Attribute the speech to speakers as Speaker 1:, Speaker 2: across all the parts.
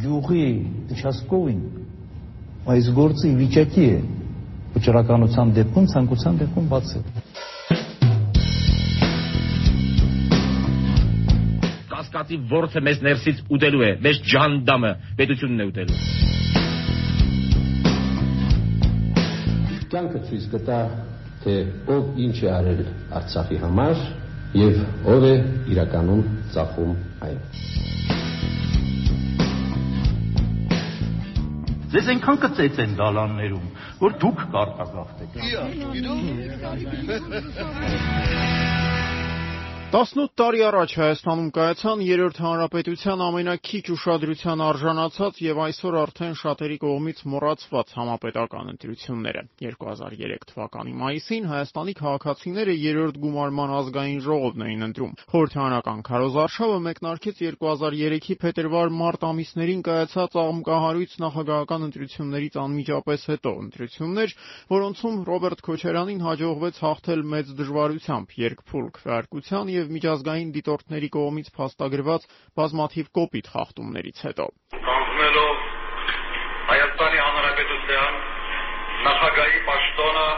Speaker 1: գյուղի Չասկովին այս գործի վիճակի է վճռականության դեպքում ցանկության դեպքում բաց է
Speaker 2: կասկածի ворթը մեզ ներսից ուտելու է մեզ ջանդամը պետությունն է ուտելու
Speaker 3: կյանքը ցույց կտա թե ով ինչ է արել Արցախի համար եւ ով է իրականում ծախում այն
Speaker 4: Ձեզ այնքան կծեծեն դալաններում, որ դուք կարտագաղթեք։
Speaker 5: 18 տարի առաջ Հայաստանում կայացան երրորդ հանրապետության ամենակիչ ուշադրության արժանացած եւ այսօր արդեն շատերի կողմից մոռացված համապետական ընտրությունները։ 2003 թվականի մայիսին Հայաստանի քաղաքացիները երրորդ գումարման ազգային ժողովն էին ընտրում։ Խորհրդարանական քարոզարշավը մեկնարկեց 2003-ի փետրվար-մարտ ամիսներին կայացած աղմկահարույց նախագահական ընտրություններից անմիջապես հետո ընտրություններ, որոնցում Ռոբերտ Քոչարյանին հաջողվեց հաղթել մեծ դժվարությամբ, երկփուլ քվեարկության եւ միջազգային դիտորդների կողմից փաստագրված բազմաթիվ կոպիտ խախտումներից հետո։
Speaker 6: Կանգնելով Հայաստանի Հանրապետության նախագահի պաշտոնը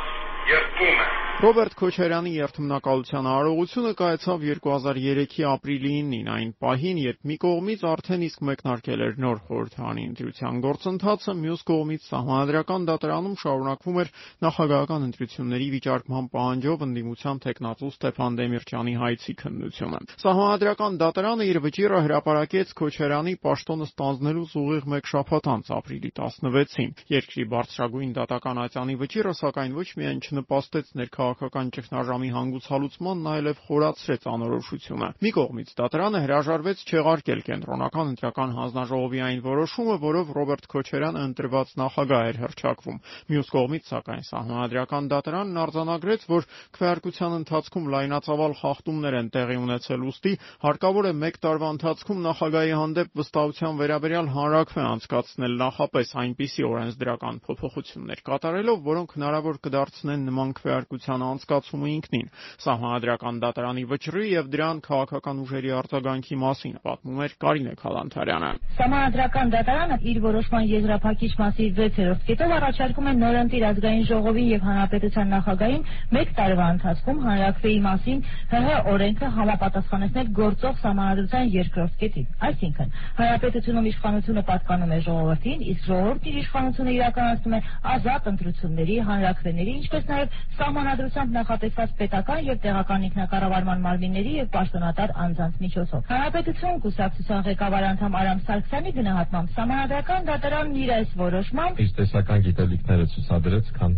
Speaker 6: երբում է
Speaker 5: Ռոբերտ Քոչարյանի երթմնակալության արարողությունը կայացավ 2003-ի ապրիլի 9-ին, այն պահին, երբ մի կողմից արդեն իսկ մեկնարկել էր նոր խորհրդարանի ընտրության գործընթացը, մյուս կողմից Սահմանադրական դատարանում շարունակվում էր նախագահական ընտրությունների վիճարկման պահանջով ընդդիմության թեկնածու Ստեփան Դեմիրճյանի հայցի քննությունը։ Սահմանադրական դատարանը իր վճիռը հրապարակեց Քոչարյանի պաշտոնը ստանձնելուց ուղիղ մեկ շաբաթ անց ապրիլի 16-ին։ Երկրի բարձրագույն դատական ատյանի վճիռը սակայն ոչ միայն չնպաստեց ներքաղաքական քաղաքական ճգնաժամի հանգուցալուծմանն այլև խորացրեց անորոշությունը։ Մի կողմից դատարանը հրաժարվեց չեղարկել կենտրոնական ընտրական հանձնաժողովի այն որոշումը, որով Ռոբերտ Քոչարյանը ընտրված նախագահ էր հռչակվում։ Մյուս կողմից, սակայն, Սահմանադրական դատարանն արձանագրեց, որ քվեարկության ընթացքում լայնածավալ խախտումներ են տեղի ունեցել, ուստի հարկավոր է 1 տարվա ընթացքում նախագահի հանդեպ վստահության վերաբերյալ հանրակրվե անցկացնել նախապես այնպիսի օրենսդրական փոփոխություններ կատարելով, որոնք հնարավոր կդարձնեն նման քվեարկության դատարան անցկացումը ինքնին։ Սահմանադրական դատարանի վճռի եւ դրան քաղաքական ուժերի արձագանքի մասին պատմում էր Կարինե Խալանթարյանը։
Speaker 7: Սահմանադրական դատարանը իր որոշման եզրափակիչ մասի 6-րդ կետով առաջարկում է նորընտիր ազգային ժողովին եւ հանրապետության նախագահին 1 տարվա ընթացքում հանրակրվեի մասին ՀՀ օրենքը համապատասխանեցնել գործող սահմանադրության երկրորդ կետին։ Այսինքն, հանրապետությունում իշխանությունը պատկանում է ժողովրդին, իսկ ժողովուրդն իր իշխանությունը իրականացնում է ազատ ընտրությունների, հանրակրվեների, ինչպես նաեւ սահմանադրության աջակցությամբ նախատեսված պետական եւ տեղական ինքնակառավարման մարմինների եւ պաշտոնատար անձանց միջոցով։ Հանրապետություն կուսակցության ղեկավար անդամ Արամ Սարգսյանի գնահատմամբ Սահմանադրական դատարանն իր այս որոշմամբ
Speaker 8: իր տեսական գիտելիքները ցուցադրեց, քան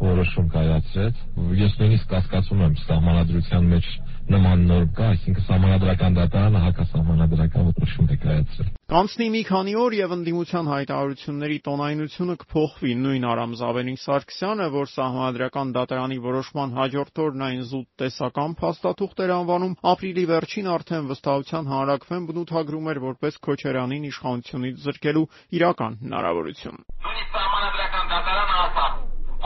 Speaker 8: որոշում կայացրեց։ Ես նույնիսկ կասկածում եմ սահմանադրության մեջ նման նորմ կա, այսինքն սահմանադրական դատարանը հակասահմանադրական որոշում է կայացրել։
Speaker 5: Կանցնի մի քանի օր եւ ընդդիմության հայտարարությունների տոնայնությունը կփոխվի։ Նույն Արամ Զավենի Սարգսյանը, որ սահմանադրական դատարանի որոշման հաջորդ օրն այն զուտ տեսական փաստաթուղթ էր անվանում, ապրիլի վերջին արդեն վստահության հանրակրվեն բնութագրում էր որպես Քոչարյանին իշխանությունից զրկելու իրական հնարավորություն։
Speaker 6: Նույնիսկ սահմանադրական դատարանը ասավ,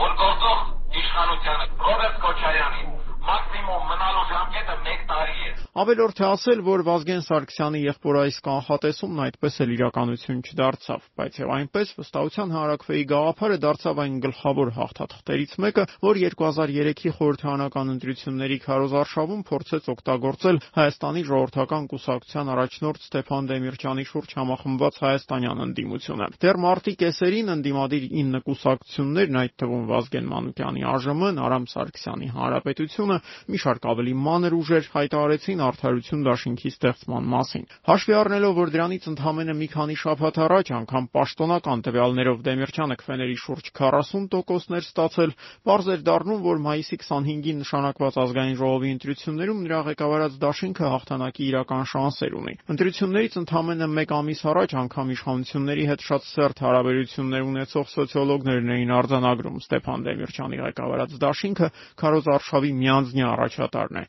Speaker 6: որ գործող իշխանությանը Ռոբերտ Քոչարյանին մաքսիմում մնալու ժամկետը 1 տարի է։
Speaker 5: Ավելորդ է ասել, որ Վազգեն Սարգսյանի եղբոր այս կանխատեսումն այդպես էլ իրականություն չդարձավ, բայց եւ այնպես վստահության հանրակրվեի գաղափարը դարձավ այն գլխավոր հաղթաթղթերից մեկը, որ 2003-ի խորհրդարանական ընտրությունների քարոզարշավում փորձեց օգտագործել Հայաստանի ժողովրդական կուսակցության առաջնորդ Ստեփան Դեմիրճյանի շուրջ համախմբված հայաստանյան ընդդիմությունը։ Դեռ մարտի կեսերին ընդդիմադիր 9 կուսակցություններն, այդ թվում Վազգեն Մանուկյանի ԱԺՄ-ն, Արամ Սարգսյանի Հանրապետությունը մի շարք ավելի մանր ուժեր հայտարարեցին արդարություն դաշինքի ստեղծման մասին։ Հաշվի առնելով, որ դրանից ընդամենը մի քանի շաբաթ առաջ անգամ պաշտոնական տվյալներով Դեմիրճյանը քվեների շուրջ 40%-ներ ստացել, բարձ էր դառնում, որ մայիսի 25-ին նշանակված ազգային ժողովի ընտրություններում նրա ղեկավարած դաշինքը հաղթանակի իրական շանսեր ունի։ Ընտրություններից ընդամենը 1 ամիս առաջ անգամ իշխանությունների հետ շատ սերտ հարաբերություններ ունեցող սոցիոլոգներն էին արձանագրում Ստեփան Դեմիրճյանի ղեկավարած դաշինքը քարոզ արշավի միան առանձնյա առաջատարն է։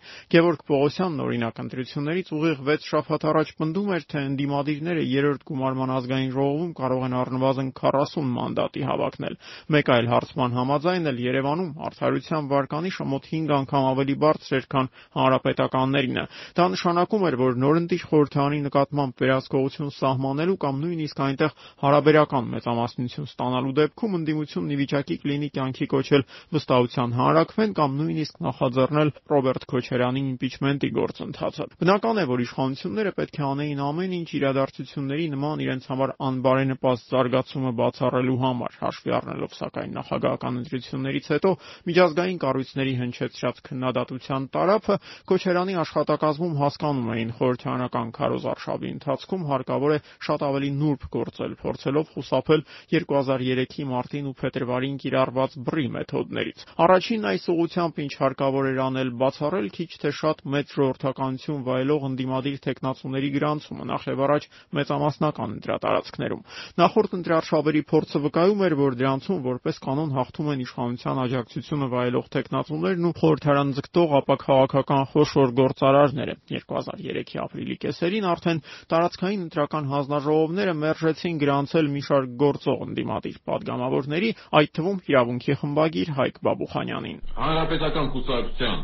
Speaker 5: Գևորգ Պողոսյանն օրինակ ընտրություններից ուղիղ 6 շաբաթ առաջ պնդում էր, թե ընդդիմադիրները երրորդ գումարման ազգային ժողովում կարող են առնվազն 40 մանդատի հավակնել։ Մեկ այլ հարցման համաձայն էլ Երևանում արդարության վարկանիշը մոտ 5 անգամ ավելի բարձր էր, քան հանրապետականներինը։ Դա նշանակում էր, որ նորընտիր խորհրդարանի նկատմամբ վերահսկողություն սահմանելու կամ նույնիսկ այնտեղ հարաբերական մեծամասնություն ստանալու դեպքում ընդդիմությունն ի վիճակի կլինի կյանքի կոչել վստահության հանրաքվեն կամ նույնիսկ նախաձեռնել Ռոբերտ Քոչարյանի իմպիչմենտի գործընթացը։ Բնական է, որ իշխանությունները պետք է անեին ամեն ինչ իրադարձությունների նման իրենց համար անբարենպաստ զարգացումը բացառելու համար, հաշվի առնելով սակայն նախագահական ընտրություններից հետո միջազգային կառույցների հնչեցրած քննադատության տարափը Քոչարյանի աշխատակազմում հասկանում էին խորհրդարանական քարոզարշավի ընթացքում հարկավոր է շատ ավելի նուրբ գործել, փորձելով խուսափել 2003-ի մարտին ու փետրվարին կիրառված բռի մեթոդներից։ Առաջինն այս ուղղությամբ ինչ հարկավոր էր անել, բացառել քիչ թե շատ շատ մեծ ժողովրդականություն վայելող ընդդիմադիր տեխնացուների գրանցումը նախև առաջ մեծամասնական դրա տարածքներում։ Նախորդ ընտրարշավերի փորձը վկայում էր, որ դրանցում որպես կանոն հաղթում են իշխանության աջակցությունը վայելող տեխնացուներն ու խորհրդարան ձգտող ապակհաղաքական խոշոր գործարարները։ 2003-ի ապրիլի կեսերին արդեն տարածքային ընտրական հանձնաժողովները մերժեցին գրանցել մի շարք գործող ընդդիմադիր падգամավորների, այդ թվում Իրավունքի խմբագիր Հայկ Բաբուխանյանին։
Speaker 3: Հանրապետական կուսակցության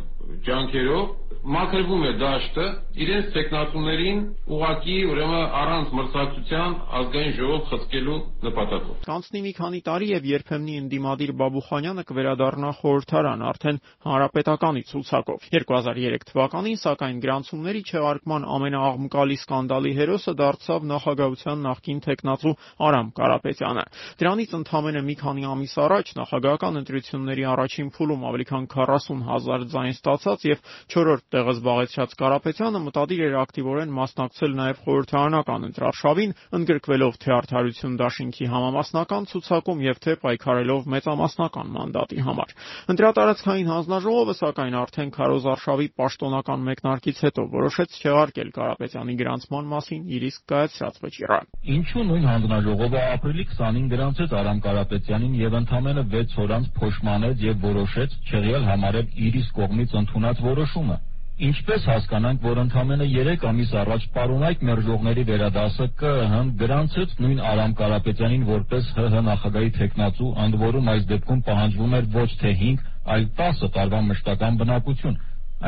Speaker 3: ջանքերով մաքրվում է դաշտը իրենց տեխնատուներին ուղակի ուրեմն առանց մրցակցության ազգային ժողով խցկելու նպատակով։
Speaker 5: Կանցնի մի քանի տարի եւ երբեմնի ընդդիմադիր Բաբուխանյանը կվերադառնա խորհրդարան արդեն հանրապետականի ցուցակով։ 2003 թվականին սակայն գրանցումների չեղարկման ամենաաղմկալի սկանդալի հերոսը դարձավ նախագահության նախկին տեխնացու Արամ Կարապետյանը։ Դրանից ընդամենը մի քանի ամիս առաջ նախագահական ընտրությունների առաջին փուլում ավելի քան 40 հազար ձայն ստացած եւ 4-րդ տեղը զբաղեցրած Կարապետյանը մտադիր էր ակտիվորեն մասնակցել նաեւ խորհրդարանական ընտրարշավին, ընդգրկվելով թե արդարություն դաշինքի համամասնական ցուցակում եւ թե պայքարելով մեծամասնական մանդատի համար։ Ընտրատարածքային հանձնաժողովը սակայն արդեն քարոզարշավի պաշտոնական մեկնարկից հետո որոշեց չեղարկել Կարապետյանի գրանցման մասին իր իսկ կայացրած վճիռը։
Speaker 8: Ինչու նույն հանձնաժողովը ապրիլի 20-ին գրանցեց Արամ Կարապետյանին եւ ընդամենը 6 օր անց փոշմանեց եւ որոշեց չեղյալ համարել իր իսկ կողմից ընդունած որոշումը։ Ինչպես հասկանանք, որ ընդամենը 3 ամիս առաջ պարոնայք մերժողների վերադասը ԿԸՀ-ն գրանցեց նույն Արամ Կարապետյանին որպես ՀՀ նախագահի թեկնածու, ընդ որում այս դեպքում պահանջվում էր ոչ թե 5, այլ 10 տարվա մշտական բնակություն։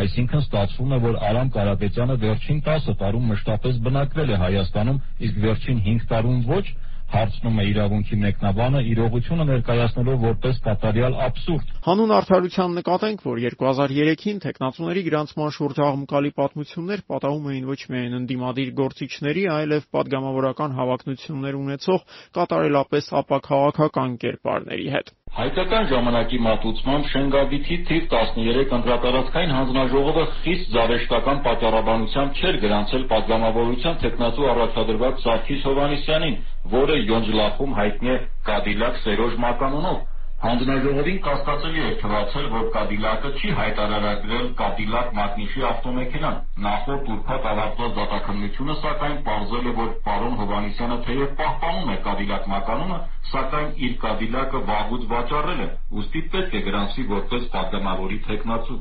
Speaker 8: Այսինքն ստացվում է, որ Արամ Կարապետյանը վերջին 10 տարում մշտապես բնակվել է Հայաստանում, իսկ վերջին 5 տարում ոչ, հարցնում է իրավունքի մեկնաբանը իրողությունը ներկայացնելով որպես կատարյալ աբսուրդ։
Speaker 5: Հանուն արդարության նկատենք, որ 2003-ին թեկնածուների գրանցման շուրջ աղմկալի պատմություններ պատահում էին ոչ միայն ընդդիմադիր գործիչների, այլև падգամավորական հավակնություններ ունեցող կատարելապես ապաքաղաքական կերպարների հետ։
Speaker 9: Հայկական ժամանակի մատուցմամբ Շենգավիթի թիվ 13 ընտրատարածքային հանձնաժողովը խիստ զավեշտական պատճառաբանությամբ չէր գրանցել պատգամավորության թեկնածու առաջադրված Սարգիս Հովհաննիսյանին, որը Յոնջլախում հայտնի է «Կադիլակ Սերոժ» մականունով։ Հանձնաժողովին կասկածելի էր թվացել, որ Կադիլակը չի հայտարարագրել Կադիլակ մատնիշի ավտոմեքենան։ Նախորդ ուրբաթ ավարտված դատաքննությունը սակայն պարզել է, որ պարոն Հովհաննիսյանը թեև պահպանում է Կադիլակ մականունը, սակայն իր Կադիլակը վաղուց վաճառել է, ուստի պետք է գրանցվի որպես պատգամավորի թեկնածու։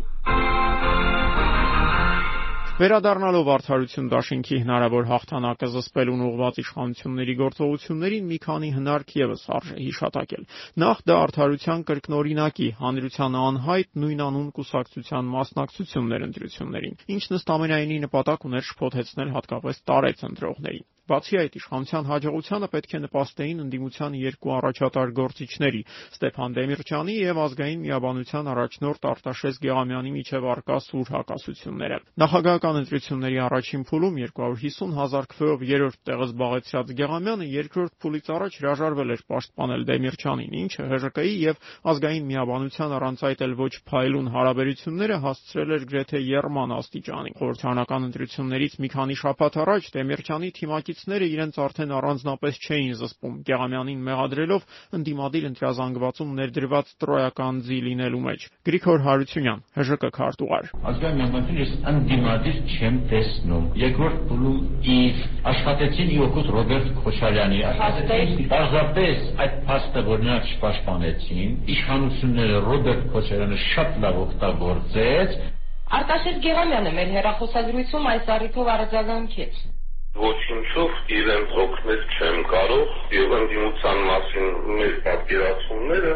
Speaker 5: Վերադառնալով Արդարություն դաշինքի հնարավոր հաղթանակը զսպելուն ուղղված իշխանությունների գործողություններին մի քանի հնարք ևս արժե հիշատակել։ Նախ դա Արդարության կրկնօրինակի հանրության անհայտ նույնանուն կուսակցության մասնակցություններ ընտրություններին, ինչն ըստ ամենայնի նպատակ ուներ շփոթեցնել հատկապես տարեց ընտրողներին։ Բացի այդ, իշխանության հաջողությանը պետք է նպաստեին ընդդիմության երկու առաջատար գործիչների՝ Ստեփան Դեմիրճյանի եւ ազգային միաբանության առաջնորդ Արտաշես Գեղամյանի միջև արկա սուր հակասությունները։ Նախագահական ընտրությունների առաջին փուլում 250 հազար քվեով երրորդ տեղը զբաղեցրած Գեղամյանը երկրորդ փուլից առաջ հրաժարվել էր պաշտպանել Դեմիրճյանին, ինչը ՀԺԿ-ի եւ ազգային միաբանության առանց այդ էլ ոչ փայլուն հարաբերությունները հասցրել էր գրեթե երման աստիճանի։ Խորհրդարանական ընտրություններից մի քանի շաբաթ առաջ Դեմիրճյանի թիմակի կողմնակիցները իրենց արդեն առանձնապես չէին զսպում Գեղամյանին մեղադրելով ընդդիմադիր ընտրազանգվածում ներդրված տրոյական ձի լինելու մեջ։ Գրիգոր Հարությունյան, ՀԺԿ քարտուղար։
Speaker 10: Ազգային միաբանություն ես ընդդիմադիր չեմ տեսնում։ Երկրորդ փուլում իր աշխատեցին իօգուտ Ռոբերտ Քոչարյանի աշխատեցին պարզապես այդ փաստը որ նրանք չպաշտպանեցին, իշխանությունները Ռոբերտ Քոչարյանը շատ լավ օգտագործեց
Speaker 11: Արտաշես Գեղամյանը մեր հեռախոսազրույցում այս առիթով արձագանքեց.
Speaker 12: Ոչինչով իրենց օգնել չեմ կարող եւ ընդդիմության մասին մեր պատկերացումները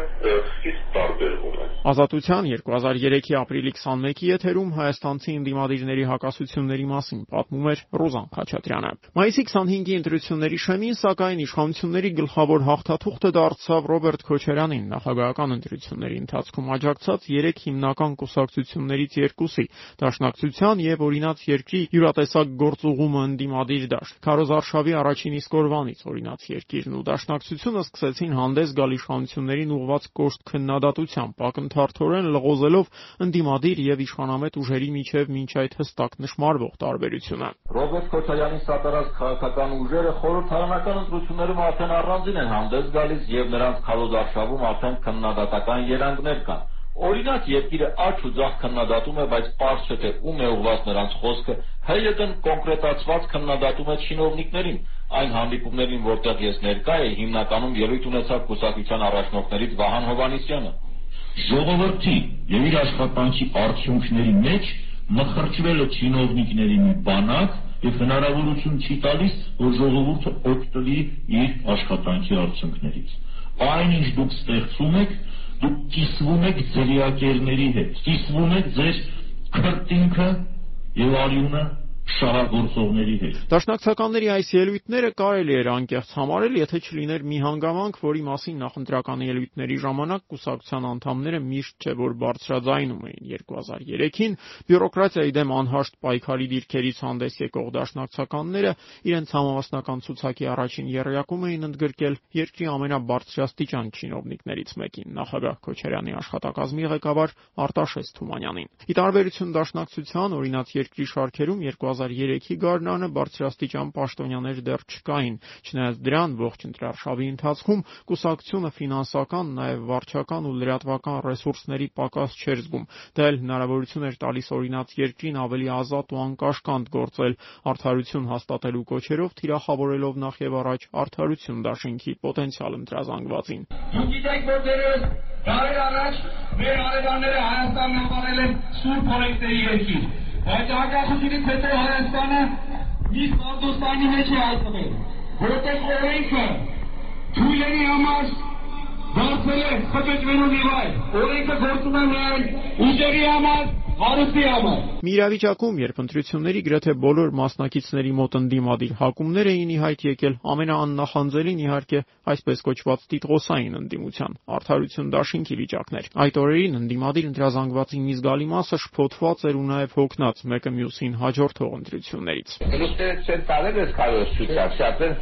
Speaker 12: խիստ տարբերվում են։
Speaker 5: Ազատության 2003-ի ապրիլի 21-ի եթերում հայաստանցի ընդդիմադիրների հակասությունների մասին պատմում էր Ռոզան Խաչատրյանը։ Մայիսի 25-ի ընտրությունների շեմին, սակայն իշխանությունների գլխավոր հաղթաթուղթը դարձավ Ռոբերտ Քոչարյանին նախագահական ընտրությունների ընթացքում աջակցած 3 հիմնական կուսակցություններից երկուսի՝ Դաշնակցության եւ Օրինաց երկրի յուրատեսակ գործուղումը ընդդիմադիր դաշտ։ Քարոզարշավի առաջին իսկ օրվանից օրինաց երկիրն ու դաշնակցությունը սկսեցին հանդես գալ իշխանություններին ուղված կոշտ քննադատությամբ, ակնթարթորեն լղոզելով ընդդիմադիր եւ իշխանամետ ուժերի միջև մինչ այդ հստակ նշмарվող տարբերությունը։
Speaker 9: Ռոբերտ Քոչարյանի սատարած քաղաքական ուժերը խորհրդարանական ընտրություններում արդեն առանձին են հանդես գալիս եւ նրանց քարոզարշավում արդեն քննադատական երանգներ կան։ Օրինակ երկիրը աճ ու ձախ քննադատում է, բայց պարզ չէ թե ում է ուղված նրանց խոսքը, ՀՅԴ-ն կոնկրետացված քննադատում է չինովնիկներին։ Այն հանդիպումներին, որտեղ ես ներկա էի, հիմնականում ելույթ ունեցավ կուսակցության առաջնորդներից Վահան Հովհաննիսյանը։
Speaker 10: Ժողովրդի եւ իր աշխատանքի արդյունքների մեջ մխրճվել է չինովնիկների մի բանակ եւ հնարավորություն չի տալիս, որ ժողովուրդը օգտվի իր աշխատանքի արդյունքներից։ Այնինչ դուք ստեղծում եք, դուք կիսվում եք ձրիակերների հետ, կիսվում եք ձեր քրտինքը եւ արյունը շահագործողների հետ։
Speaker 5: Դաշնակցականների այս ելույթները կարելի էր անկեղծ համարել, եթե չլիներ մի հանգամանք, որի մասին նախընտրական ելույթների ժամանակ կուսակցության անդամները միշտ չէ որ բարձրաձայնում էին 2003-ին բյուրոկրատիայի դեմ անհաշտ պայքարի դիրքերից հանդես եկող դաշնակցականները իրենց համավասնական ցուցակի առաջին երրակում էին ընդգրկել երկրի ամենաբարձրաստիճան չինովնիկներից մեկին նախագահ Քոչարյանի աշխատակազմի ղեկավար Արտաշես Թումանյանին։ Ի տարբերություն դաշնակցության օրինաց երկրի շարքերում 2003-ի գարնանը բարձրաստիճան պաշտոնյաներ դեռ չկային, չնայած դրան ողջ ընտրարշավի ընթացքում կուսակցությունը ֆինանսական, նաև վարչական ու լրատվական ռեսուրսների պակաս չէր զգում։ Դա էլ հնարավորություն էր տալիս օրինաց երկրին ավելի ազատ ու անկաշկանդ գործել, արդարություն հաստատելու կոչերով թիրախավորելով նախ եւ առաջ արդարություն դաշինքի պոտենցիալ ընտրազանգվածին։
Speaker 6: Դուք գիտեք, որ դերևս դարեր առաջ մեր արևանները Հայաստանն անվանել են Սուրբ օրենքների երկիր Բայց անկախությունից հետո Հայաստանը մի Սարդոստանի մեջ է հայտնվել, որտեղ օրենքը թույլերի համար դարձել է խճճվելու մի վայր։ Օրենքը գործում է միայն ուժերի համար, հարուստի համար։
Speaker 5: Մի իրավիճակում, երբ ընտրությունների գրեթե բոլոր մասնակիցների մոտ ընդդիմադիր հակումներ էին ի հայտ եկել, ամենաաննախանձելին իհարկե այսպես կոչված տիտղոսային ընդդիմության արդարություն դաշինքի վիճակներ։ Այդ օրերին ընդդիմադիր ընտրազանգվածի մի զգալի մասը շփոթված էր ու նաև հոգնած մեկը մյուսին հաջորդող ընտրություններից։
Speaker 6: Ռուսները չեն տարել այս քարոզ ցույցը, շատ են։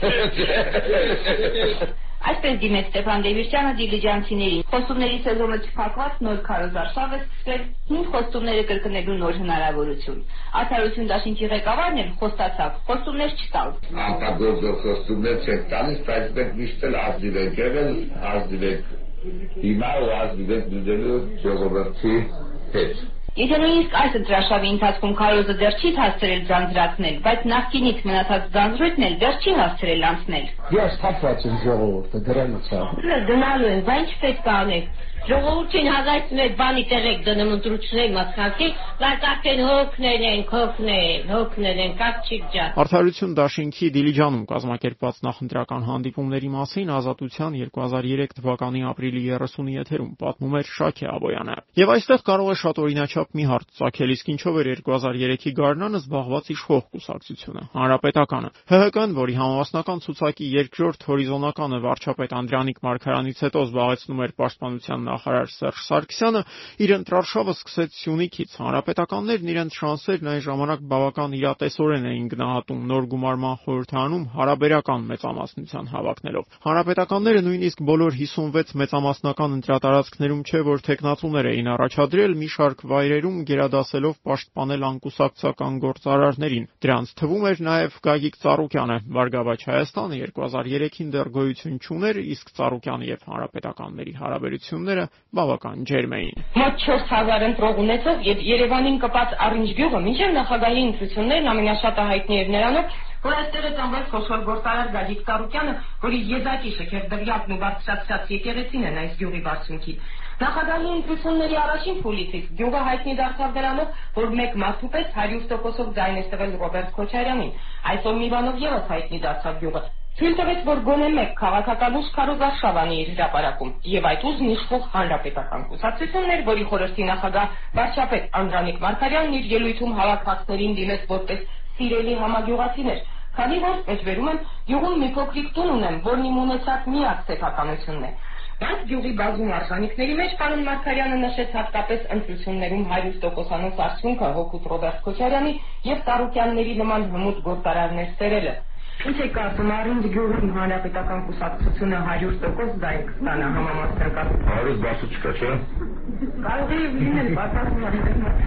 Speaker 11: Այսպես դիմեց Ստեփան Դեվիրճյանը դիլիջանցիներին։ Խոստումների սեզոնը չփակված նոր քարոզարշավ է սկսվել հին խոստումները կրկնելու նոր հնարավորություն։ Արդարություն դաշինքի ղեկավարն էլ խոստացավ. Խոստումներ չտալ։
Speaker 12: Արտագործող խոստումներ չեն տալիս, բայց մենք միշտ էլ ազնիվ ենք եղել, ազնիվ ենք հիմա ու ազնիվ ենք դժելու ժողովրդի հետ։
Speaker 11: Եթե նույնիսկ այս ընտրաշավի ընթացքում քարոզը դեռ չի հասցրել ձանձրացնել, բայց նախկինից մնացած ձանձրույթն էլ դեռ չի հասցրել անցնել։
Speaker 1: Ես թափված եմ ժողովուրդը դրանից է։
Speaker 11: Գնալու են, բայց ինչ պետք է անենք։ Ժողովրդին եք բանի տեղեք դնում ընտրությունների մասնակցի, բայց արդեն հոգնել են, հոգնել, հոգնել են, կապ չի ջան։
Speaker 5: Արդարություն դաշինքի Դիլիջանում կազմակերպված նախընտրական հանդիպումների մասին Ազատության 2003 թվականի ապրիլի 30-ի եթերում պատմում էր Շաքե Աբոյանը։ Եվ այստեղ կարող է շատ օրինաչափ մի հարց ցակել, իսկ ինչով էր 2003-ի գարնանը զբաղված իշխող կուսակցությունը, Հանրապետականը։ ՀՀԿ-ն, որի համավասնական ցուցակի երկրորդ հորիզոնականը վարչապետ Անդրանիկ Մարգարյանից հետո զբաղեցնում էր պաշտպանության նախարար Սերժ Սարգսյանը, իր ընտրարշավը սկսեց Սյունիքից։ Հանրապետականներն իրենց շանսերն այն ժամանակ բավական իրատեսորեն էին գնահատում նոր գումարման խորհրդանում հարաբերական մեծամասնության հավակնելով։ Հանրապետականները նույնիսկ բոլոր 56 մեծամասնական ընտրատարածքներում չէ որ տեխնացուներ էին առաջադրել մի շարք վայրերում գերադասելով պաշտպանել անկուսակցական գործարարներին։ Դրանց թվում էր նաև Գագիկ Ծառուկյանը։ Վարգավաճ Հայաստանը 2003-ին դեռ գոյություն չուներ, իսկ Ծառուկյանի եւ հանրապետականների հարաբերությունները բավական ջերմ էին։
Speaker 11: Մոտ 4000 ընտրող ունեցող եւ Երևանին կպած Արինջ գյուղը մինչև նախագահի ընտրություններն ամենաշատը հայտնի էր նրանով, որ այստեղ է ծնվել խոշոր գործարար Գագիկ Ծառուկյանը, որի եզակի շքեղ դղյակն ու բարձրացած եկեղեցին են այս գյուղի բարձունքի։
Speaker 13: Նախագահի ընտրությունների առաջին փուլից գյուղը հայտնի դարձավ դրանով, որ մեկ մարդու պես 100%-ով ձայն է տվել Ռոբերտ Քոչարյանին։ Այսօր մի բանով եւս հայտնի դարձավ գյուղը։ Թույլ տվեց, որ գոնե մեկ քաղաքական ուժ Քարոզարշավանի իր հրապարակում, եւ այդ ուժն իշխող հանրապետական կուսակցություններ, որի խորհրդի նախագահ վարչապետ Անդրանիկ Մարգարյանն իր ելույթում հավաքածներին դիմեց որպես սիրելի համագյուղացիներ, քանի որ, մեջբերում եմ, գյուղում մի փոքրիկ տուն ունեմ, որն իմ ունեցած միակ սեփականությունն է։ Բայց գյուղի բազում արժանինքների մեջ պարոն Մարգարյանը նշեց հատկապես ընտրություններում 100%-անոց արդյունքը հոգուտ Ռոբերտ Քոչարյանի եւ Տարուկյանների նման հմուտ գործարարներ ստերելը։ Ինչ է կարծում Արինջ գյուղի հանրապետական կուսակցությունը 100% դա է կստանա համամասնական։
Speaker 12: Հարյուր բացը չկա, չէ՞։
Speaker 13: Կարող է լինել բացառում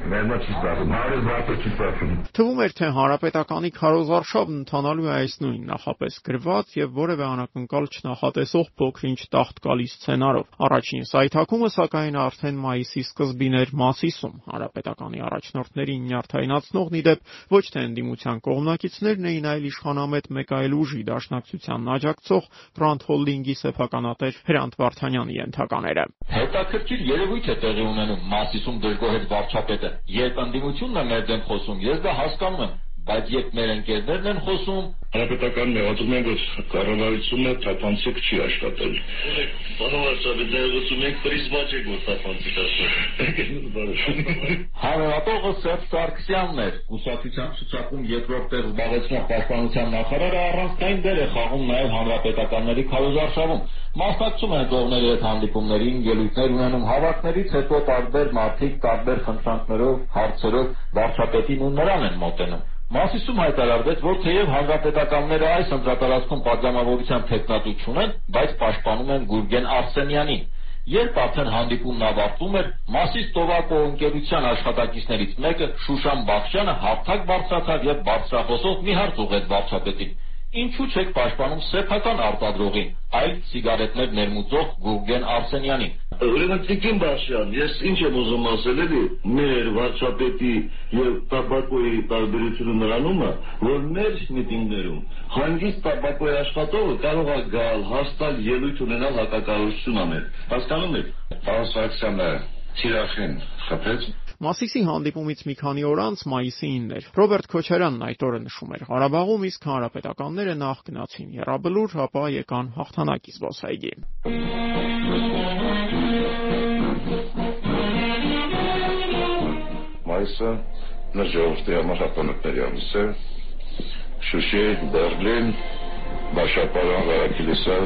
Speaker 12: Մեր մոտ չի ստացվում, հարյուր բացը չի ստացվում։
Speaker 5: Թվում էր, թե հանրապետականի քարոզարշավն ընթանալու է այս նույն նախապես գրված եւ որևէ անակնկալ չնախատեսող փոքրինչ տախտկալի սցենարով։ Առաջին սայթակումը սակայն արդեն մայիսի սկզբին էր Մասիսում։ Հանրապետականի առաջնորդներին նյարդայնացնող նիդեպ ոչ թե ընդդիմության կողմնակիցներն էին, այլ իշխանամետ մեկ այլ ուժի դաշնակցությանն աջակցող Grand Holding-ի սեփականատեր Հրանտ Վարդանյանի ենթակաները։
Speaker 9: Հետաքրքիր երևույթ է տեղի ունենում Մասիսում դժգոհեց վարչապետը։ Երբ ընդդիմությունն է մեր դեմ խոսում, ես դա հասկանում եմ, բայց երբ մեր ընկերներն են խոսում,
Speaker 12: Հանրապետական մեղադրում են, որ կառավարությունը թափանցիկ չի աշխատել։
Speaker 10: Պարոն Վարչապետ, ներողություն, մենք պրիզմա չենք, որ թափանցիկ աշխատել։
Speaker 9: Հանրապետողը Սերժ Սարգսյանն էր։ Կուսակցության ցուցակում երկրորդ տեղ զբաղեցնող պաշտպանության նախարարը առանցքային դեր է խաղում նաև հանրապետականների քարոզարշավում։ Մասնակցում են կողմերի հետ հանդիպումներին, ելույթներ ունենում հավաքներից հետո տարբեր մարդիկ տարբեր խնդրանքներով, հարցերով վարչապետին ու նրան են մոտենում։ Մասիսում հայտարարվեց, որ թեև հանրապետականները այս ընտրատարածքում պատգամավորության տեխնատու չունեն, բայց պաշտպանում են Գուրգեն Արսենյանին։ Երբ արդեն հանդիպումն ավարտվում էր, Մասիս Տովակո ընկերության աշխատակիցներից մեկը Շուշան Բախշյանը հարթակ բարձրացավ եւ բարձրախոսով մի հարց ուղղեց վարչապետին. Ինչու չեք պաշտպանում սեփական արտադրողին, այլ սիգարետներ ներմուծող Գուրգեն Արսենյանին։
Speaker 10: Ուրեմն Տիկին Բաշյան, ես ինչ եմ ուզում ասել էլի, մեր վարչապետի եւ տաբակոյի տարբերությունը նրանում է, որ մեր միտինգներում հանգիստ տաբակոյի աշխատողը կարող է գալ, հաստալ ելույթ ունենալ հակակարողություն անել։ Հասկանում եք։
Speaker 12: Պարոն Սարգսյանը Սիրախին խփեց
Speaker 5: Մասիսի հանդիպումից մի քանի օր անց մայիսի 9-ն էր։ Ռոբերտ Քոչարյանն այդ օրը նշում էր. Ղարաբաղում, իսկ հանրապետականները նախ գնացին. Եռաբլուր, ապա եկան հաղթանակի զբոսայգի։
Speaker 12: Մայիսը ժողովրդի համար հապանքների ամիս է։ Շուշի, Բերլին, Բաշապարան, Ղարաքիլիսա,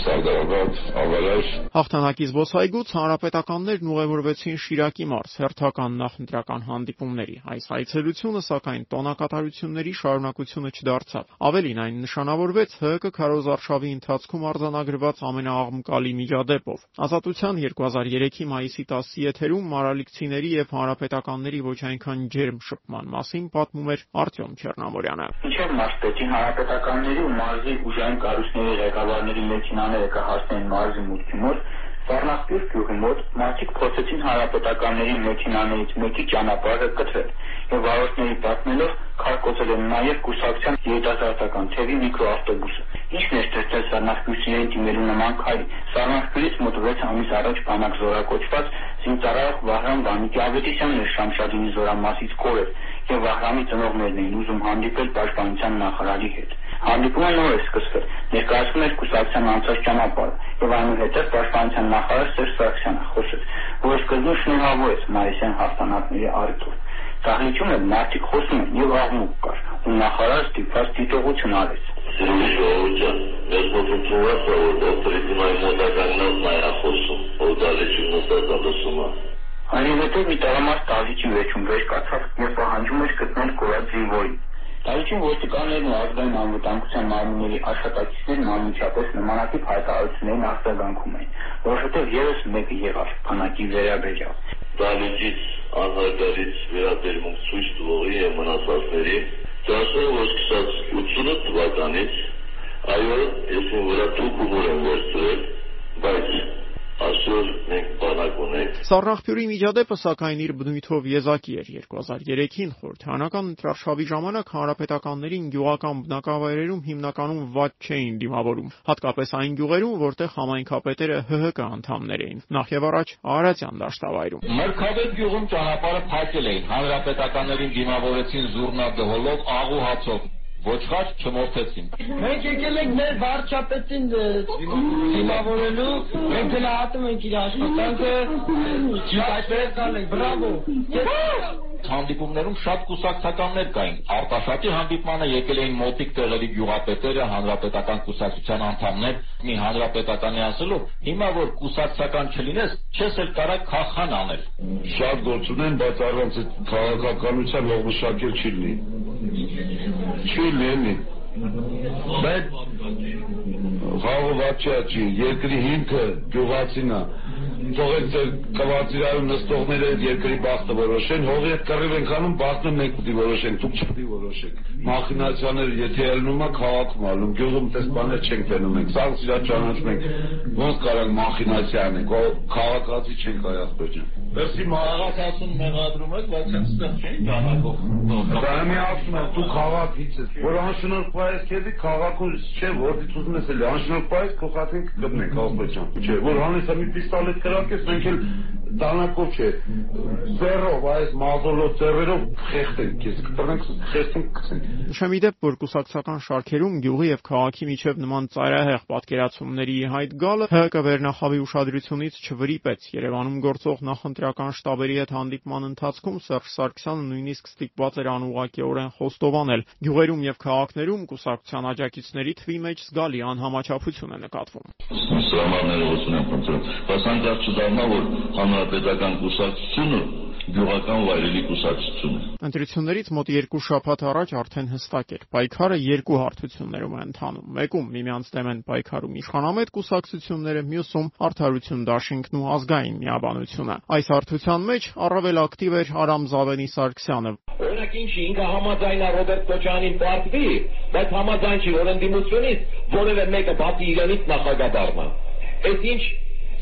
Speaker 12: Սարդարաբադ, Ավարար։
Speaker 5: Հաղթանակի զբոսայգուց հանրապետականներն ուղևորվեցին Շիրակի մարզ հերթական նախընտրական հանդիպումների։ Այս այցելությունը սակայն տոնակատարությունների շարունակությունը չդարձավ։ Ավելին այն նշանավորվեց ՀԿ քարոզարշավի ընթացքում արձանագրված ամենաաղմկալի միջադեպով։ Ազատության 2003-ի մայիսի 10-ի եթերում մարալիքցիների եւ հանրապետականների ոչ այնքան ջերմ շփման մասին պատմում էր Արտյոմ Չեռնամորյանը։
Speaker 14: Ինչեր մարզպետի հանրապետականների ու մարզի ուժային կառույցների ղեկավարների մեքենաները կհասնեն մարզի մուտքի մոտ, Սառնախպյուր գյուղի մոտ մարդիկ փորձեցին հանրապետականների մեքենաներից մեկի ճանապարհը կտրել եւ վարորդների պատմելով քարկոծել են նաեւ կուսակցության երիտասարդական թևի միկրոավտոբուսը։ Ինչն էր ստեղծել Սառնախպյուրցիներին դիմելու նման քայլ։ Սառնախպյուրից մոտ 6 ամիս առաջ բանակ զորակոչված զինծառայող Վահրամ Վանիկի-Ավետիսյանն էր Շամշադինի զորամասից կորել եւ Վահրամի ծնողներն էին ուզում հանդիպել պաշտպանության նախարարի հետ։ Հանդիպումը նոր է սկսվել։ Ներկայացնում էր կուսակցության անցած ճանապարհը եւ այնուհետեւ պաշտպանության նախարար Սերժ Սարգսյանը խոսեց, որ սկզբում շնորհավորեց Մարիսյան հաղթանակների առիթով։ Դահլիճում էլ մարդիկ խոսում են եւ աղմուկ կար, ու նախարարը ստիպված դիտողություն արեց։
Speaker 10: Սիրելի ժողովուրդ, մեր մոտեցումը որ դոկտրինայի մոտականն նայա խոսում, որ դալիճում նստած լսում է։
Speaker 14: Այնուհետև մի տղամարդ դահլիճի վերջում վեր կացավ եւ պահանջում էր գտնել կորած զինվորին։ Դալիճում ոստիկաններն ու ազգային անվտանգության մարմինների աշխատակիցներն անմիջապես նմանատիպ հայտարարություններին արձագանքում էին, որովհետև եւս մեկը եղավ բանակի վերաբերյալ։
Speaker 10: Դալիճից անհարգարից վերաբերմունք ցույց տվողի եւ մնացածների դասը որ սկսած 80 թվականից այո ես վրա թուք ուղոր եմ վերցրել բայց Այսօր մենք բանակ ունենք։
Speaker 5: Սառնախփյուրի միջադեպը սակայն իր բնույթով եզակի էր 2003-ին խորհրդանական ընտրարշավի ժամանակ հանրապետականներին գյուղական բնակավայրերում հիմնականում վատ չէին դիմավորում, հատկապես այն գյուղերում, որտեղ համայնքապետերը ՀՀԿ անդամներ էին։ Նախ եւ առաջ Արարատյան դաշտավայրում։
Speaker 9: Մրգավեր գյուղում ճանապարհը փակել էին, հանրապետականներին դիմավորեցին զուռնա-դհոլով, աղ ու հացով ոչխար չմորթեցին։
Speaker 15: Մենք եկել ենք մեր վարչապետին դիմավորելու, մենք գնահատում ենք իր աշխատանքը, այդպես կանենք, բրավո։
Speaker 9: Հանդիպումներում շատ կուսակցականներ կային։ Արտաշատի հանդիպմանը եկել էին մոտիկ տեղերի գյուղապետերը, հանրապետական կուսակցության անդամներ, մի հանրապետականի ասելով, հիմա որ կուսակցական չլինես, չես էլ կարա քաղաքան անել։
Speaker 10: Շատ գործ ունեն, բայց առանց քաղաքականության ողնշակել չի լինի։ Չի լինի։ Բայց խաղովաչա չի, երկրի հիմքը գյուղացին է թողեք ձեր կվարտիրայում նստողները երկրի բախտը որոշեն, հողի հետ կռիվ ենք անում, բախտը մենք պիտի որոշենք, դուք չպիտի որոշեք։ Մախինացիաները եթե ելնում է քաղաքում ալնում, գյուղում տես բաներ չենք տենում ենք, սա իրա ճանաչում ենք։ Ոնց կարանք մախինացիա անենք, ո քաղաքացի չենք Հայաստան։ Վերսի
Speaker 9: մաղաքացուն մեղադրում եք, բայց հենց ստեղ չէին ճանաչող։
Speaker 10: Դա մի ասում եմ, դու քաղաքից ես, որ անշնորհ ես քեզի քաղաքում չէ, որից ուզում ես էլի անշնորհ ես քո խաթին կգտնենք Ալբեջան։ Չէ, որ հանես մի պիստոլետ կրակես, մենք էլ դանակով չէ, ծերով, այս մազոլով ծերերով խեղտենք քեզ, կտրնենք, խեղտենք գցենք։
Speaker 5: Նշեմ իդեպ, որ կուսակցական շարքերում գյուղի եւ քաղաքի միջև նման ծայրահեղ պատկերացումների հայտ գալը ՀԿ վերնախավի ուշադրությունից չվրիպեց Երևանում գործող նախընտրական շտաբերի հետ հանդիպման ընթացքում Սերժ Սարգսյանը նույնիսկ ստիպված էր անուղղակիորեն խոստովանել գյուղերում եւ քաղաքներում կուսակցության աջակիցների թվի մեջ զգալի անհամաչափություն է նկատվում։
Speaker 10: Սրամանները ուսուն են փնտրում, բայց անկախ չդառնա, որ հանրապետական կուսակցությունը գյուղական վայրերի կուսակցություն է։
Speaker 5: Ընտրություններից մոտ երկու շաբաթ առաջ արդեն հստակ էր։ Պայքարը երկու հարթություններում է ընթանում։ Մեկում միմյանց դեմ են պայքարում իշխանամետ կուսակցությունները, մյուսում արդարություն դաշինքն ու ազգային միաբանությունը։ Այս հարթության մեջ առավել ակտիվ էր Արամ Զավենի Սարգսյանը։
Speaker 2: Օրինակ ինչի ինքը համաձայն է Ռոբերտ Քոչանին պարտվի, բայց համաձայն չի որ ընդդիմությունից որևէ մեկը բացի իրենից նախագահ դառնա։ Այս ինչ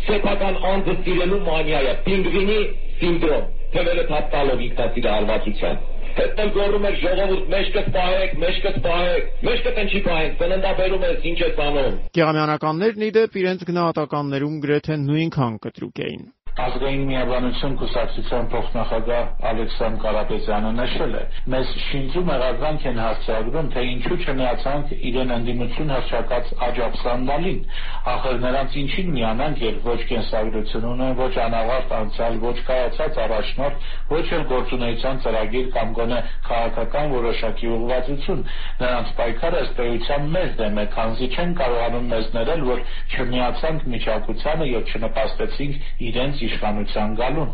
Speaker 2: սեփական անձը սիրելու մանիա է, պինգվինի սինդրոմ, թվերը թափտալով ինքնասիրահարվածության։ Հետո գոռում էր ժողովուրդ մեջքը սպահեք, մեջքը սպահեք, մեջքը տնչի պահենք, ծննդաբերում ես ինչ ես անում։
Speaker 5: Գեղամյանականներն իդեպ իրենց գնահատականներում գրեթե նույնքան կտրուկ էին
Speaker 16: ազգային միաբանություն կուսակցության փոխնախագահ Ալեքսան Կարապետյանը նշել է. «Մեզ շինծում եղագանք են հարցրագրում, թե ինչու չմիացանք իրեն ընդդիմություն հռչակած Աջափսանդալին։ Ախր նրանց ինչին միանանք, երբ ոչ կենսագրություն ունեն, ոչ անավարտ անցյալ, ոչ կայացած առաջնորդ, ոչ էլ գործունեության ծրագիր կամ գոնե քաղաքական որոշակի ուղղվածություն։ Նրանց պայքարը ըստ էության մեզ դեմ է, քանզի չեն կարողանում մեզ ներել, որ չմիացանք միջակցությանը եւ չնպաստեցինք իրենց իշխանության գալուն։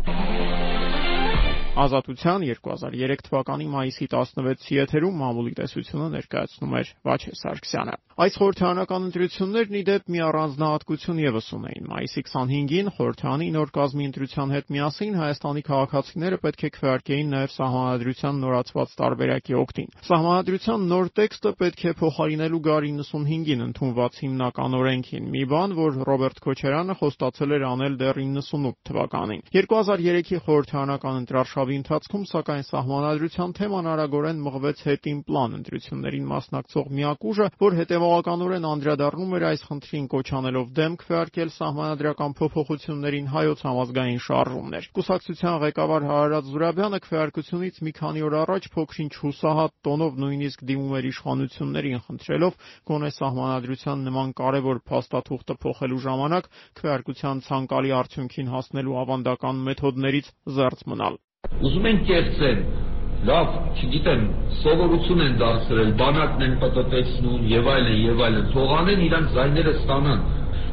Speaker 5: Ազատության 2003 թվականի մայիսի 16-ի եթերում մամուլի տեսությունը ներկայացնում էր Վաչե Սարգսյանը։ Այս խորհրդարանական ընտրություններն ի դեպ մի առանձնահատկություն եւս ունեին։ Մայիսի 25-ին խորհրդանի նոր կազմի ընտրության հետ միասին Հայաստանի քաղաքացիները պետք է քվեարկեին նաեւ սահմանադրության նորացված տարբերակի օգտին։ Սահմանադրության նոր տեքստը պետք է փոխարինելու գար 95-ին ընդունված հիմնական օրենքին, մի բան, որ Ռոբերտ Քոչարյանը խոստացել էր անել դեռ 98 թվականին։ 2003-ի խորհրդարանական ընտրարշավ Շաբաթի ընթացքում, սակայն Սահմանադրության թեման արագորեն մղվեց հետին պլան ընտրություններին մասնակցող միակ ուժը, որ հետևողականորեն անդրադառնում էր այս խնդրին կոչ անելով դեմ քվեարկել Սահմանադրական փոփոխություններին Հայոց համազգային շարժումներ։ Կուսակցության ղեկավար Հարարատ Զուրաբյանը քվեարկությունից մի քանի օր առաջ փոքրինչ հուսահատ տոնով նույնիսկ դիմում էր իշխանություններին խնդրելով գոնե Սահմանադրության նման կարևոր փաստաթուղթը փոխելու ժամանակ քվեարկության ցանկալի արդյունքին հասնելու ավանդական մեթոդներից զերծ մնալ։
Speaker 17: Ուզում են կերծեն, լավ, չգիտեմ, սովորություն են դարձրել, բանակն են պտտեցնում եւ այլն եւ այլն։ Թողանեն իրանք զայները ստանան,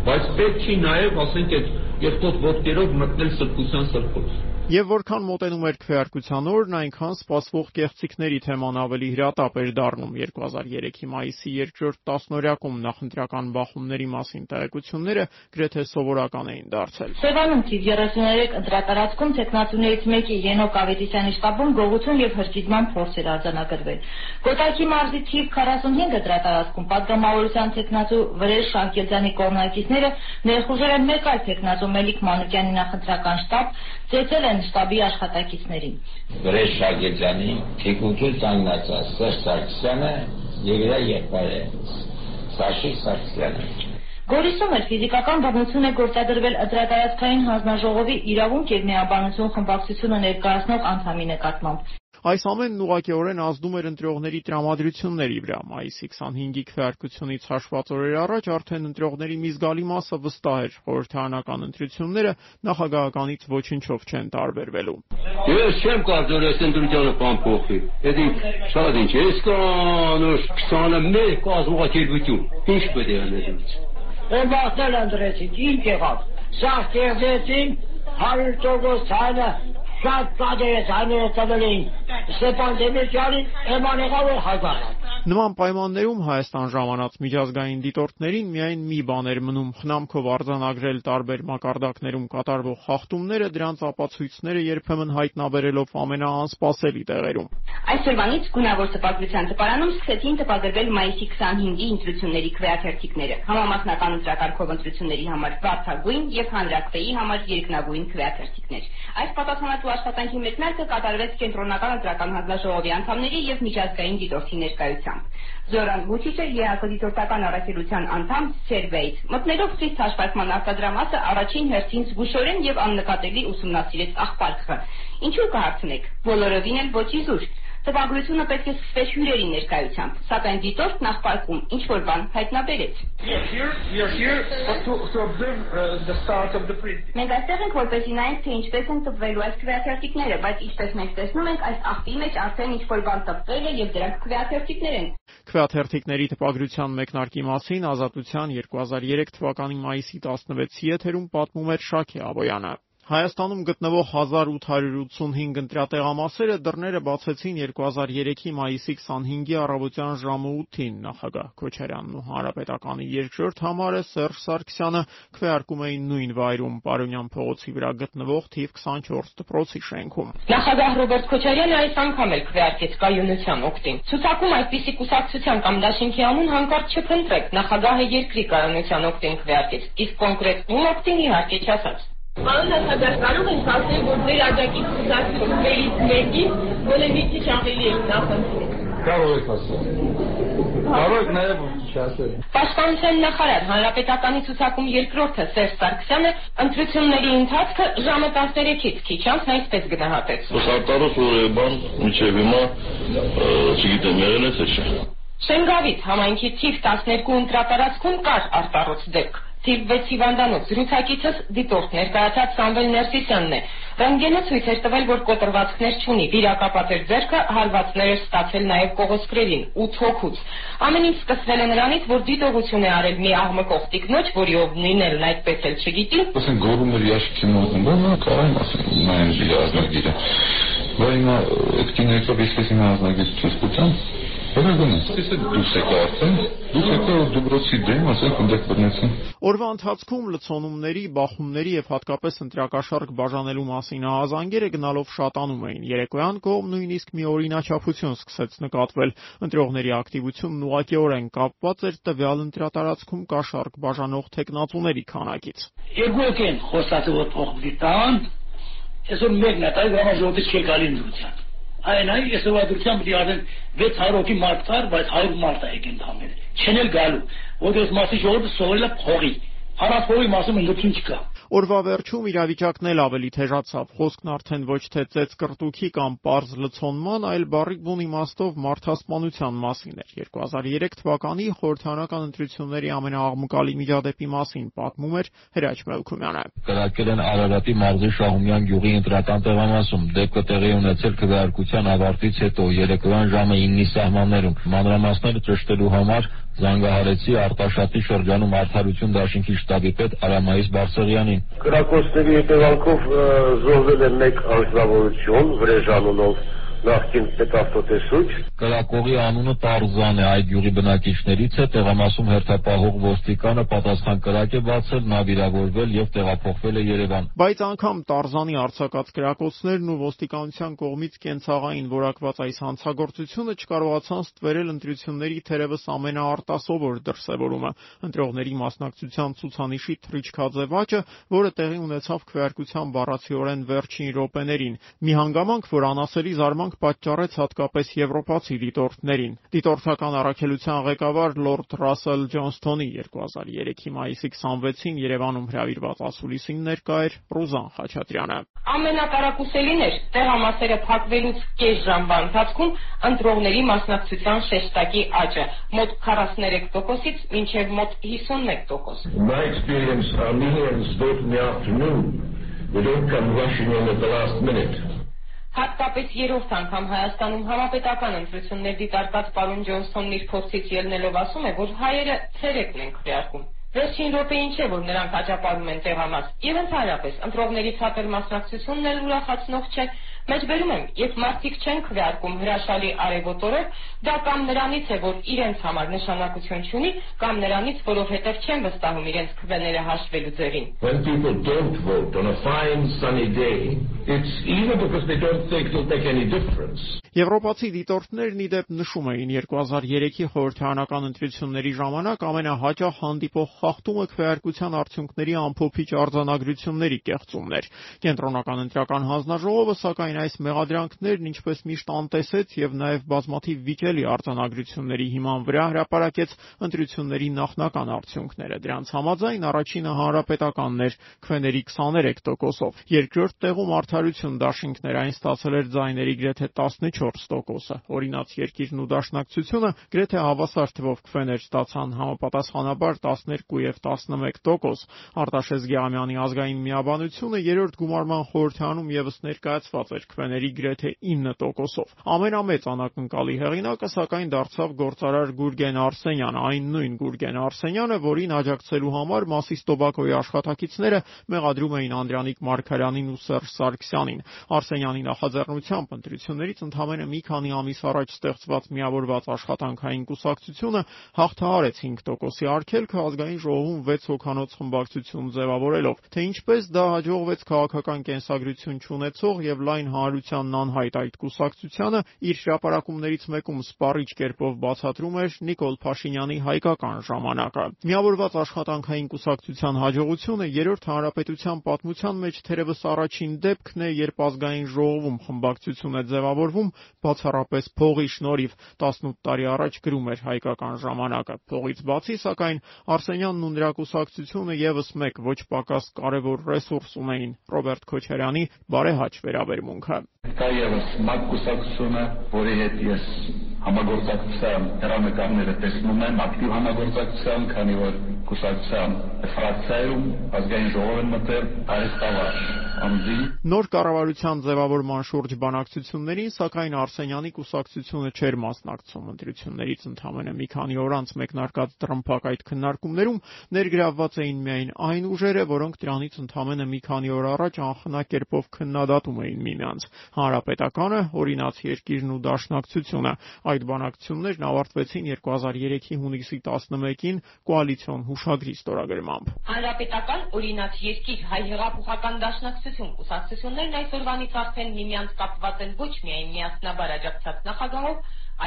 Speaker 17: բայց պետք չի նաեւ, ասենք, այդ երկոտ ոտքերով մտնել սրբության սրբոց։
Speaker 5: Եվ որքան մոտենում էր քվեարկության օրն, այնքան սպասվող կեղծիքների թեման ավելի հրատապ էր դառնում 2003-ի մայիսի երկրորդ տասնօրյակում նախընտրական բախումների մասին տեղեկությունները գրեթե սովորական էին դարձել։
Speaker 7: Սևանում թիվ 33 ընտրատարածքում տեխնատուներից մեկի Ենոկ Ավետիսյանի շտաբում գողություն եւ հրճիզման փորձ էր արձանագրվել։ Կոտայքի մարզի թիվ 45 ընտրատարածքում պատգամավորության տեխնատու Վրեժ Շանկեզյանի կողմնակիցները ներխուժել են մեկ այլ տեխնատու Մելիք Մանուկյանի նախընտրական շտաբ, ծեծել են շտաբի աշխատակիցներին։
Speaker 18: Վրեժ Շագեջյանի թիկունքից կանգնածած Սերժ Սարգսյանը եւ իր եղբայրը Սաշիկ Սարգսյանը
Speaker 7: Գորիսում էլ ֆիզիկական բռնություն է գործադրվել ընտրատարածքային հանձնաժողովի իրավունք եւ միաբանություն խմբակցությունը ներկայացնող անդամի նկատմամբ։
Speaker 5: Այս ամենն ուղղակիորեն ազդում էր ընտրողների տրամադրությունների վրա։ Մայիսի 25-ի քվեարկությունից հաշված օրեր առաջ արդեն ընտրողների մի զգալի մասը վստահ էր խորհրդարանական ընտրությունները նախագահականից ոչնչով չեն տարբերվելու։
Speaker 19: Ես չեմ կարծում, որ այս ընտրությունը բան փոխի։ Էդի շատ ինչ, ես կանոս 21 կազմակերպություն։ Ինչ պետք է անենք։
Speaker 15: Եմբախտել ընտրեցինք, ինչ եղավ։ Սա կեղծեցին 100% ցանը շատ տվել էին Ստեփան Դեմիրճյանին, Էման եղավ է հազար։
Speaker 5: Նման պայմաններում Հայաստան ժամանած միջազգային դիտորդներին միայն մի բան էր մնում խնամքով արձանագրել տարբեր մակարդակներում կատարվող խախտումները, դրանց ապացույցները երբեմն հայտնաբերելով ամենաանսպասելի տեղերում։
Speaker 11: Այսօրվանից գունավոր տպագրության տպարանում սկսեցին տպագրվել մայիսի 25-ի ընտրությունների քվեաթերթիկները։ Համամասնական ընտրակարգով ընտրությունների համար վարդագույն եւ հանրակրվեի համար երկնագույն քվեաթերթիկներ։ Այս պատասխանատու աշխատանքի մեկնարկը կատարվեց կենտրոնական ընտրական հանձնաժողովի անդամների եւ միջազգային դիտորդի ներկայությամբ։ Զորան Վուչիչը ԵԱԿ դիտորդական առաքելության անդամ Սերբիայից մտնելով խիստ հաշվարկման արտադրամասը առաջին հերթին զգուշորեն եւ աննկատելի ուսումնասիրեց աղբարկը։ Ինչու կհարցնեք։ Բոլորովին էլ ոչ իզուր։ Տպագրությունը պետք է սկսվեր հյուրերի ներկայությամբ, սակայն դիտորդ նախ պարկում ինչ որ բան հայտնաբերեց։ Մենք այստեղ ենք որպեսզի նայենք, թե ինչպես են տպվելու այս քվեաթերթիկները, բայց ինչպես մենք տեսնում ենք, այս աղբի մեջ արդեն ինչ որ բան տպվել է եւ դրանք քվեաթերթիկներ են։
Speaker 5: Քվեաթերթիկների տպագրության մեկնարկի մասին Ազատության 2003 թվականի մայիսի 16-ի եթերում պատմում էր Շակե Աբոյանը։ Հայաստանում գտնվող 1885 ընտրատեղամասերը դռները բացեցին 2003-ի մայիսի 25-ի առավոտյան ժամը 8-ին նախագահ Քոչարյանն ու Հանրապետականի երկրորդ համարը Սերժ Սարգսյանը քվեարկում էին նույն վայրում Պարոնյան փողոցի վրա գտնվող թիվ 24 դպրոցի շենքում։
Speaker 13: Նախագահ Ռոբերտ Քոչարյանը այս անգամ էլ քվեարկեց կայունության օգտին։ Ցուցակում այդպիսի կուսակցության կամ դաշինքի անուն հանկարծ չփնտրեք։ Նախագահը երկրի կայունության օգտին քվեարկեց, իսկ կոնկրետ ում օգտին իհարկե չասաց։
Speaker 20: Պարոն նախագահ, կարող ենք ասել, որ ձեր աջակից կուսակցություններից մեկին գոնե մի քիչ ավելի եք նախընտրում։
Speaker 8: Կարող եք ասել։ Կարող եք նաև չասել։
Speaker 13: Պաշտպանության նախարար հանրապետականի ցուցակում երկրորդը Սերժ Սարգսյանը ընտրությունների ընթացքը ժամը 13-ից քիչ անց այսպես գնահատեց։
Speaker 10: Ուսարտարոս որ բան միջև հիմա չգիտեմ եղել է թե չէ։
Speaker 13: Շենգավիթ համայնքի թիվ 12 ընտրատարածքում կար արտառոց դեպք թիվվեց հիվանդանոց։ Զրուցակիցս դիտորդ ներկայացած Սամվել Ներսիսյանն է։ Ռենտգենը ցույց էր տվել, որ կոտրվածքներ չունի, վիրակապած էր ձեռքը, հարվածներ էր ստացել նաև կողոսկրերին, 8 հոգուց։ Ամեն ինչ սկսվել է նրանից, որ դիտողություն է արել մի աղմկող տիկնոջ, որի ով նույնն այդպես էլ չգիտի։
Speaker 8: Ասեն գորումներ յաշկի մոտնում, կարան ասեն, նայեն իր ազնագիրը։ Բայց նա այդ կինոյով իսկեսին ազնագիր չստացան տան, իսկ դուք եք արդեն, դուք եք դուբրոցի դեմ, ասենք ընդդեմ բռնեցին։
Speaker 5: Օրվա ընթացքում լցոնումների, բախումների եւ հատկապես ընտրակաշարք բաժանելու մասին ահազանգերը գնալով շատանում էին։ Երեկոյան կողմ նույնիսկ մի օրինաչափություն սկսեց նկատվել։ Ընտրողների ակտիվությունն ուղղակիորեն կապված էր տվյալ ընտրատարածքում կաշառք բաժանող տեխնատուների քանակից։
Speaker 15: Երկու եկեն խոստացը որ փող դիտան, այսօր մեկն է, տայ գամաժողովից չի գալի ընդրության։ Այն այ ես ուղղությամբ դի արդեն 600 հոգի մարդ կար, բայց 100 մարդ է եկել դամեր։ Չեն էլ գալու, որովհետեւ մասի ժողովը սովորել է փողի։ Առանց փողի մասում ընդդություն չկա։
Speaker 5: Օրվա վերջում իրավիճակն էլ ավելի թեժացավ։ Խոսքն արդեն ոչ թե ծեծկրտուքի կամ པարզ լցոնման, այլ բարիք բուն իմաստով մարդասպանության մասին էր։ 2003 թվականի խորհրդարանական ընտրությունների ամենաաղմկալի միջադեպի մասին պատմում էր Հրաչ Մելքումյանը։
Speaker 8: Կրակել են Արարատի մարզի Շահումյան գյուղի ընտրական տեղամասում։ Դեպքը տեղի ունեցել քվեարկության ավարտից հետո երեկոյան ժամը 9-ի սահմաններում։ Մանրամասները ճշտելու համար զանգահարեցի Արտաշատի շրջանում Արդարություն դաշինքի շտաբի պետ Արամայիս Բարսեղյանին։
Speaker 21: Կրակոցների հետևանքով զոհվել է մեկ անձնավորություն Վրեժ անունով նախկին պետավտոտեսուչ։
Speaker 8: Կրակողի անունը Տարզան է, այդ յուղի բնակիչներից է, տեղամասում հերթապահող ոստիկանը պատասխան կրակ է բացել, նա վիրավորվել եւ տեղափոխվել է Երևան։
Speaker 5: Բայց անգամ Տարզանի արձակած կրակոցներն ու ոստիկանության կողմից կենցաղային որակված այս հանցագործությունը չկարողացան ստվերել ընտրությունների թերևս ամենաարտասովոր դրսևորումը՝ ընտրողների մասնակցության ցուցանիշի թռիչքած աճը, որը տեղի ունեցավ քվեարկության բառացիորեն վերջին րոպեներին։ Մի հանգամանք, որ անասելի զարմանք կյանք պատճառեց հատկապես եվրոպացի դիտորդներին։ Դիտորդական առաքելության ղեկավար Լորդ Ռասել Ջոնսթոնի 2003-ի մայիսի 26-ին Երևանում հրավիրված ասուլիսին ներկա էր Ռուզան Խաչատրյանը։
Speaker 13: Ամենատարակուսելին էր տեղամասերը փակվելուց կես ժամվա ընթացքում ընտրողների մասնակցության շեշտակի աճը՝ մոտ 43%-ից մինչև մոտ 51%։
Speaker 10: My experience Armenians vote in the afternoon. They don't come rushing in at the last minute.
Speaker 13: Հատկապես երրորդ անգամ Հայաստանում համապետական ընտրություններ դիտարկած պարոն Ջոնսոնն իր փորձից ելնելով ասում է, որ հայերը ցերեկն են քվեարկում։ Վերջին րոպեին չէ, որ նրանք աջապարում են տեղամաս։ Եվ ընդհանրապես ընտրողների ցածր մասնակցությունն էլ ուրախացնող չէ, Մեջբերում եմ, երբ մարդիկ չեն քվեարկում հրաշալի արևոտորով, դա կամ նրանից է, որ իրենց համար նշանակություն չունի, կամ նրանից, որովհետև չեն վստահում իրենց քվեները հաշվելու ձևին։
Speaker 10: When people don't vote on a fine sunny day, it's either because they don't think it'll make any difference.
Speaker 5: Եվրոպացի դիտորդներն ի դեպ նշում էին 2003-ի խորհրդարանական ընտրությունների ժամանակ ամենահաճախ հանդիպող խախտումը քվեարկության արդյունքների ամփոփիչ արձանագրությունների կեղծումն էր։ Կենտրոնական ընտրական հանձնաժողովը սակայն սակայն այս մեղադրանքներն ինչպես միշտ անտեսեց եւ նաեւ բազմաթիվ վիճելի արձանագրությունների հիման վրա հրապարակեց ընտրությունների նախնական արդյունքները։ Դրանց համաձայն առաջինը հանրապետականն էր քվեների 23%-ով։ Երկրորդ տեղում արդարություն դաշինքներ այն ստացել էր ձայների գրեթե 14%-ը։ Օրինաց երկիրն ու դաշնակցությունը գրեթե հավասար թվով քվեներ ստացան համապատասխանաբար 12 եւ 11%։ Արտաշես Գեամյանի ազգային միաբանությունը երրորդ գումարման խորհրդանում եւս ներկայացված էր քվեների գրեթե 9%-ով։ Ամենամեծ անակնկալի հեղինակը սակայն դարձավ գործարար Գուրգեն Արսենյանը, այն նույն Գուրգեն Արսենյանը, որին աջակցելու համար Մասիս Տոբակոյի աշխատակիցները մեղադրում էին Անդրանիկ Մարգարյանին ու Սերժ Սարգսյանին։ Արսենյանի նախաձեռնությամբ ընտրություններից ընդամենը մի քանի ամիս առաջ ստեղծված միավորված աշխատանքային կուսակցությունը հաղթահարեց 5%-ի արգելքը ազգային ժողովում 6 հոգանոց խմբակցություն ձևավորելով։ Թե ինչպես դա հաջողվեց քաղաքական կենսագրություն չունեցող եւ լայն հանրությանն անհայտ այդ կուսակցությանը իր հրապարակումներից մեկում սպառիչ կերպով բացատրում էր Նիկոլ Փաշինյանի հայկական ժամանակը։ Միավորված աշխատանքային կուսակցության հաջողությունը երրորդ հանրապետության պատմության մեջ թերևս առաջին դեպքն է, երբ ազգային ժողովում խմբակցություն է ձևավորվում բացառապես փողի շնորհիվ 18 տարի առաջ գրում էր հայկական ժամանակը։ Փողից բացի, սակայն Արսենյանն ու նրա կուսակցությունը եւս մեկ ոչ պակաս կարևոր ռեսուրս ունեին՝ Ռոբերտ Քոչարյանի բարեհաճ վերաբերմունքը։
Speaker 21: Կա եւս ՄԱԿ կուսակցությունը, որի հետ ես համագործակցության հրամեկարները տեսնում եմ, ակտիվ համագործակցության, քանի որ կուսակցության ֆրակցիայում ազգային ժողով են մտել Արեստավար ամզի։
Speaker 5: Նոր կառավարության ձևավորման շուրջ բանակցություններին, սակայն Արսենյանի կուսակցությունը չէր մասնակցում ընտրություններից ընդամենը մի քանի օր անց մեկնարկած տրմփակ այդ քննարկումներում ներգրավված էին միայն այն ուժերը, որոնք դրանից ընդամենը մի քանի օր առաջ անխնա կերպով քննադատում էին միմյանց։ Հանրապետականը, օրինաց երկիրն ու դաշնակցությունը։ Այդ բանակցություններն ավարտվեցին 2003-ի հունիսի 11-ին կոալիցիոն հուշագրի ստորագրմամբ։
Speaker 13: Հանրապետական օրինաց երկիր հայ հեղափոխական դաշնակցություն կուսակցություններն այսօրվանից արդեն միմյանց կապված են ոչ միայն միասնաբար աջակցած նախագահով,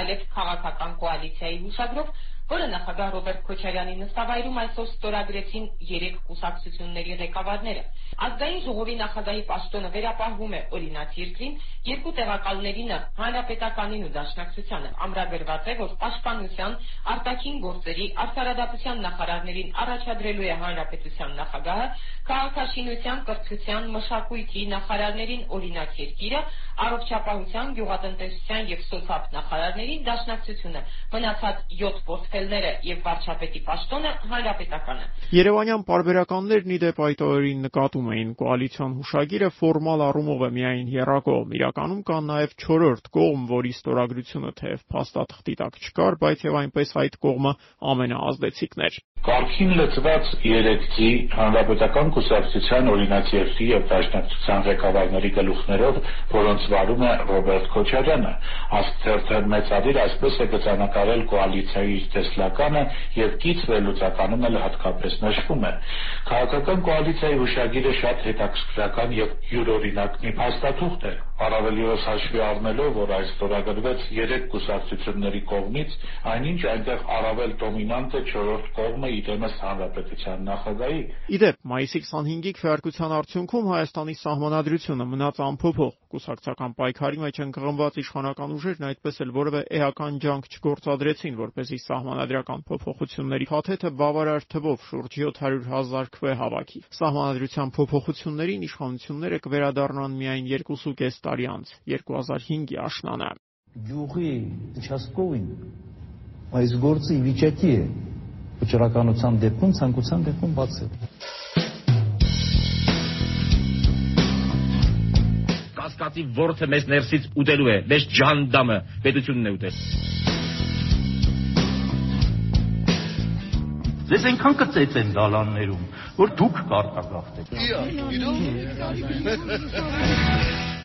Speaker 13: այլև քաղաքական կոալիցիայի հուշագրով, որը նախագահ Ռոբերտ Քոչարյանի նստավայրում այսօր ստորագրեցին երեք կուսակցությունների ղեկավարները։ Ազգային ժողովի նախագահի պաշտոնը վերապահվում է օրինաց երկրին, երկու տեղակալներինը հանրապետականին ու դաշնակցությանը ամրագրված է, որ պաշտպանության, արտաքին գործերի, արդարադատության նախարարներին առաջադրելու է հանրապետության նախագահը, քաղաքաշինության, կրթության, մշակույթի նախարարներին օրինաց երկիրը, առողջապահության, գյուղատնտեսության եւ սոցապ նախարարներին դաշնակցությունը։ Մնացած 7 պորտֆել արտելները եւ վարչապետի պաշտոնը հանրապետականը։
Speaker 5: Երևանյան պարբերականներն ի դեպ այդ օրերին նկատում էին կոալիցիոն հուշագիրը ֆորմալ առումով է միայն երակողմ, իրականում կան նաեւ 4-րդ կողմ, որի ստորագրությունը թեև փաստաթղթի տակ չկար, բայց եւ այնպես այդ կողմը ամենաազդեցիկն էր։
Speaker 16: Կարգին լծված երեկույթի, Հանրապետական կուսակցության օրինակ երկրի և Դաշնակցության ղեկավարների գլուխներով, որոնց վարում է Ռոբերտ Քոչարյանը, «Ազգ» թերթը մեծադիր այսպես է գծանկարել կոալիցիայի իր տեսլականը և կից վերլուծականում էլ հատկապես նշվում է. «Քաղաքական կոալիցիայի հուշագիրը շատ հետաքրքրական և յուրօրինակ մի փաստաթուղթ է: առավելիորս հաշվի առնելով, որ այս ստորագրվեց երեք կուսակցությունների կողմից, այնինչ այնտեղ առավել դոմինանտ է 4-րդ կողմը իդեմս հանրապետության նախագահի։
Speaker 5: Իդեպ, մայիսի 25-ի քվեարկության արդյունքում Հայաստանի սահմանադրությունը մնաց անփոփոխ։ Կուսակցական պայքարի մեջ ընկղմված իշխանական ուժերն այդպես էլ որևէ էական ջանք չգործադրեցին, որպեսզի սահմանադրական փոփոխությունների փաթեթը բավարար թվով շուրջ 700 հազար քվե հավաքի։ Սահմանադրության փոփոխություններին իշխանությունները կվերադառնան միայն 2.5 տարի անց 2005-ի աշնանը։
Speaker 1: Գյուղի Չասկովին այս գործը ի վիճակի է վճռականության դեպքում ցանկության դեպքում բացել։
Speaker 22: Կասկածի ворթը մեզ ներսից ուտելու է, մեզ ջանդամը պետությունն է ուտել։
Speaker 10: Ձեզ այնքան կծեց են դալաններում, որ դուք
Speaker 23: կարտագախտեք։ Իա, գիտու՞։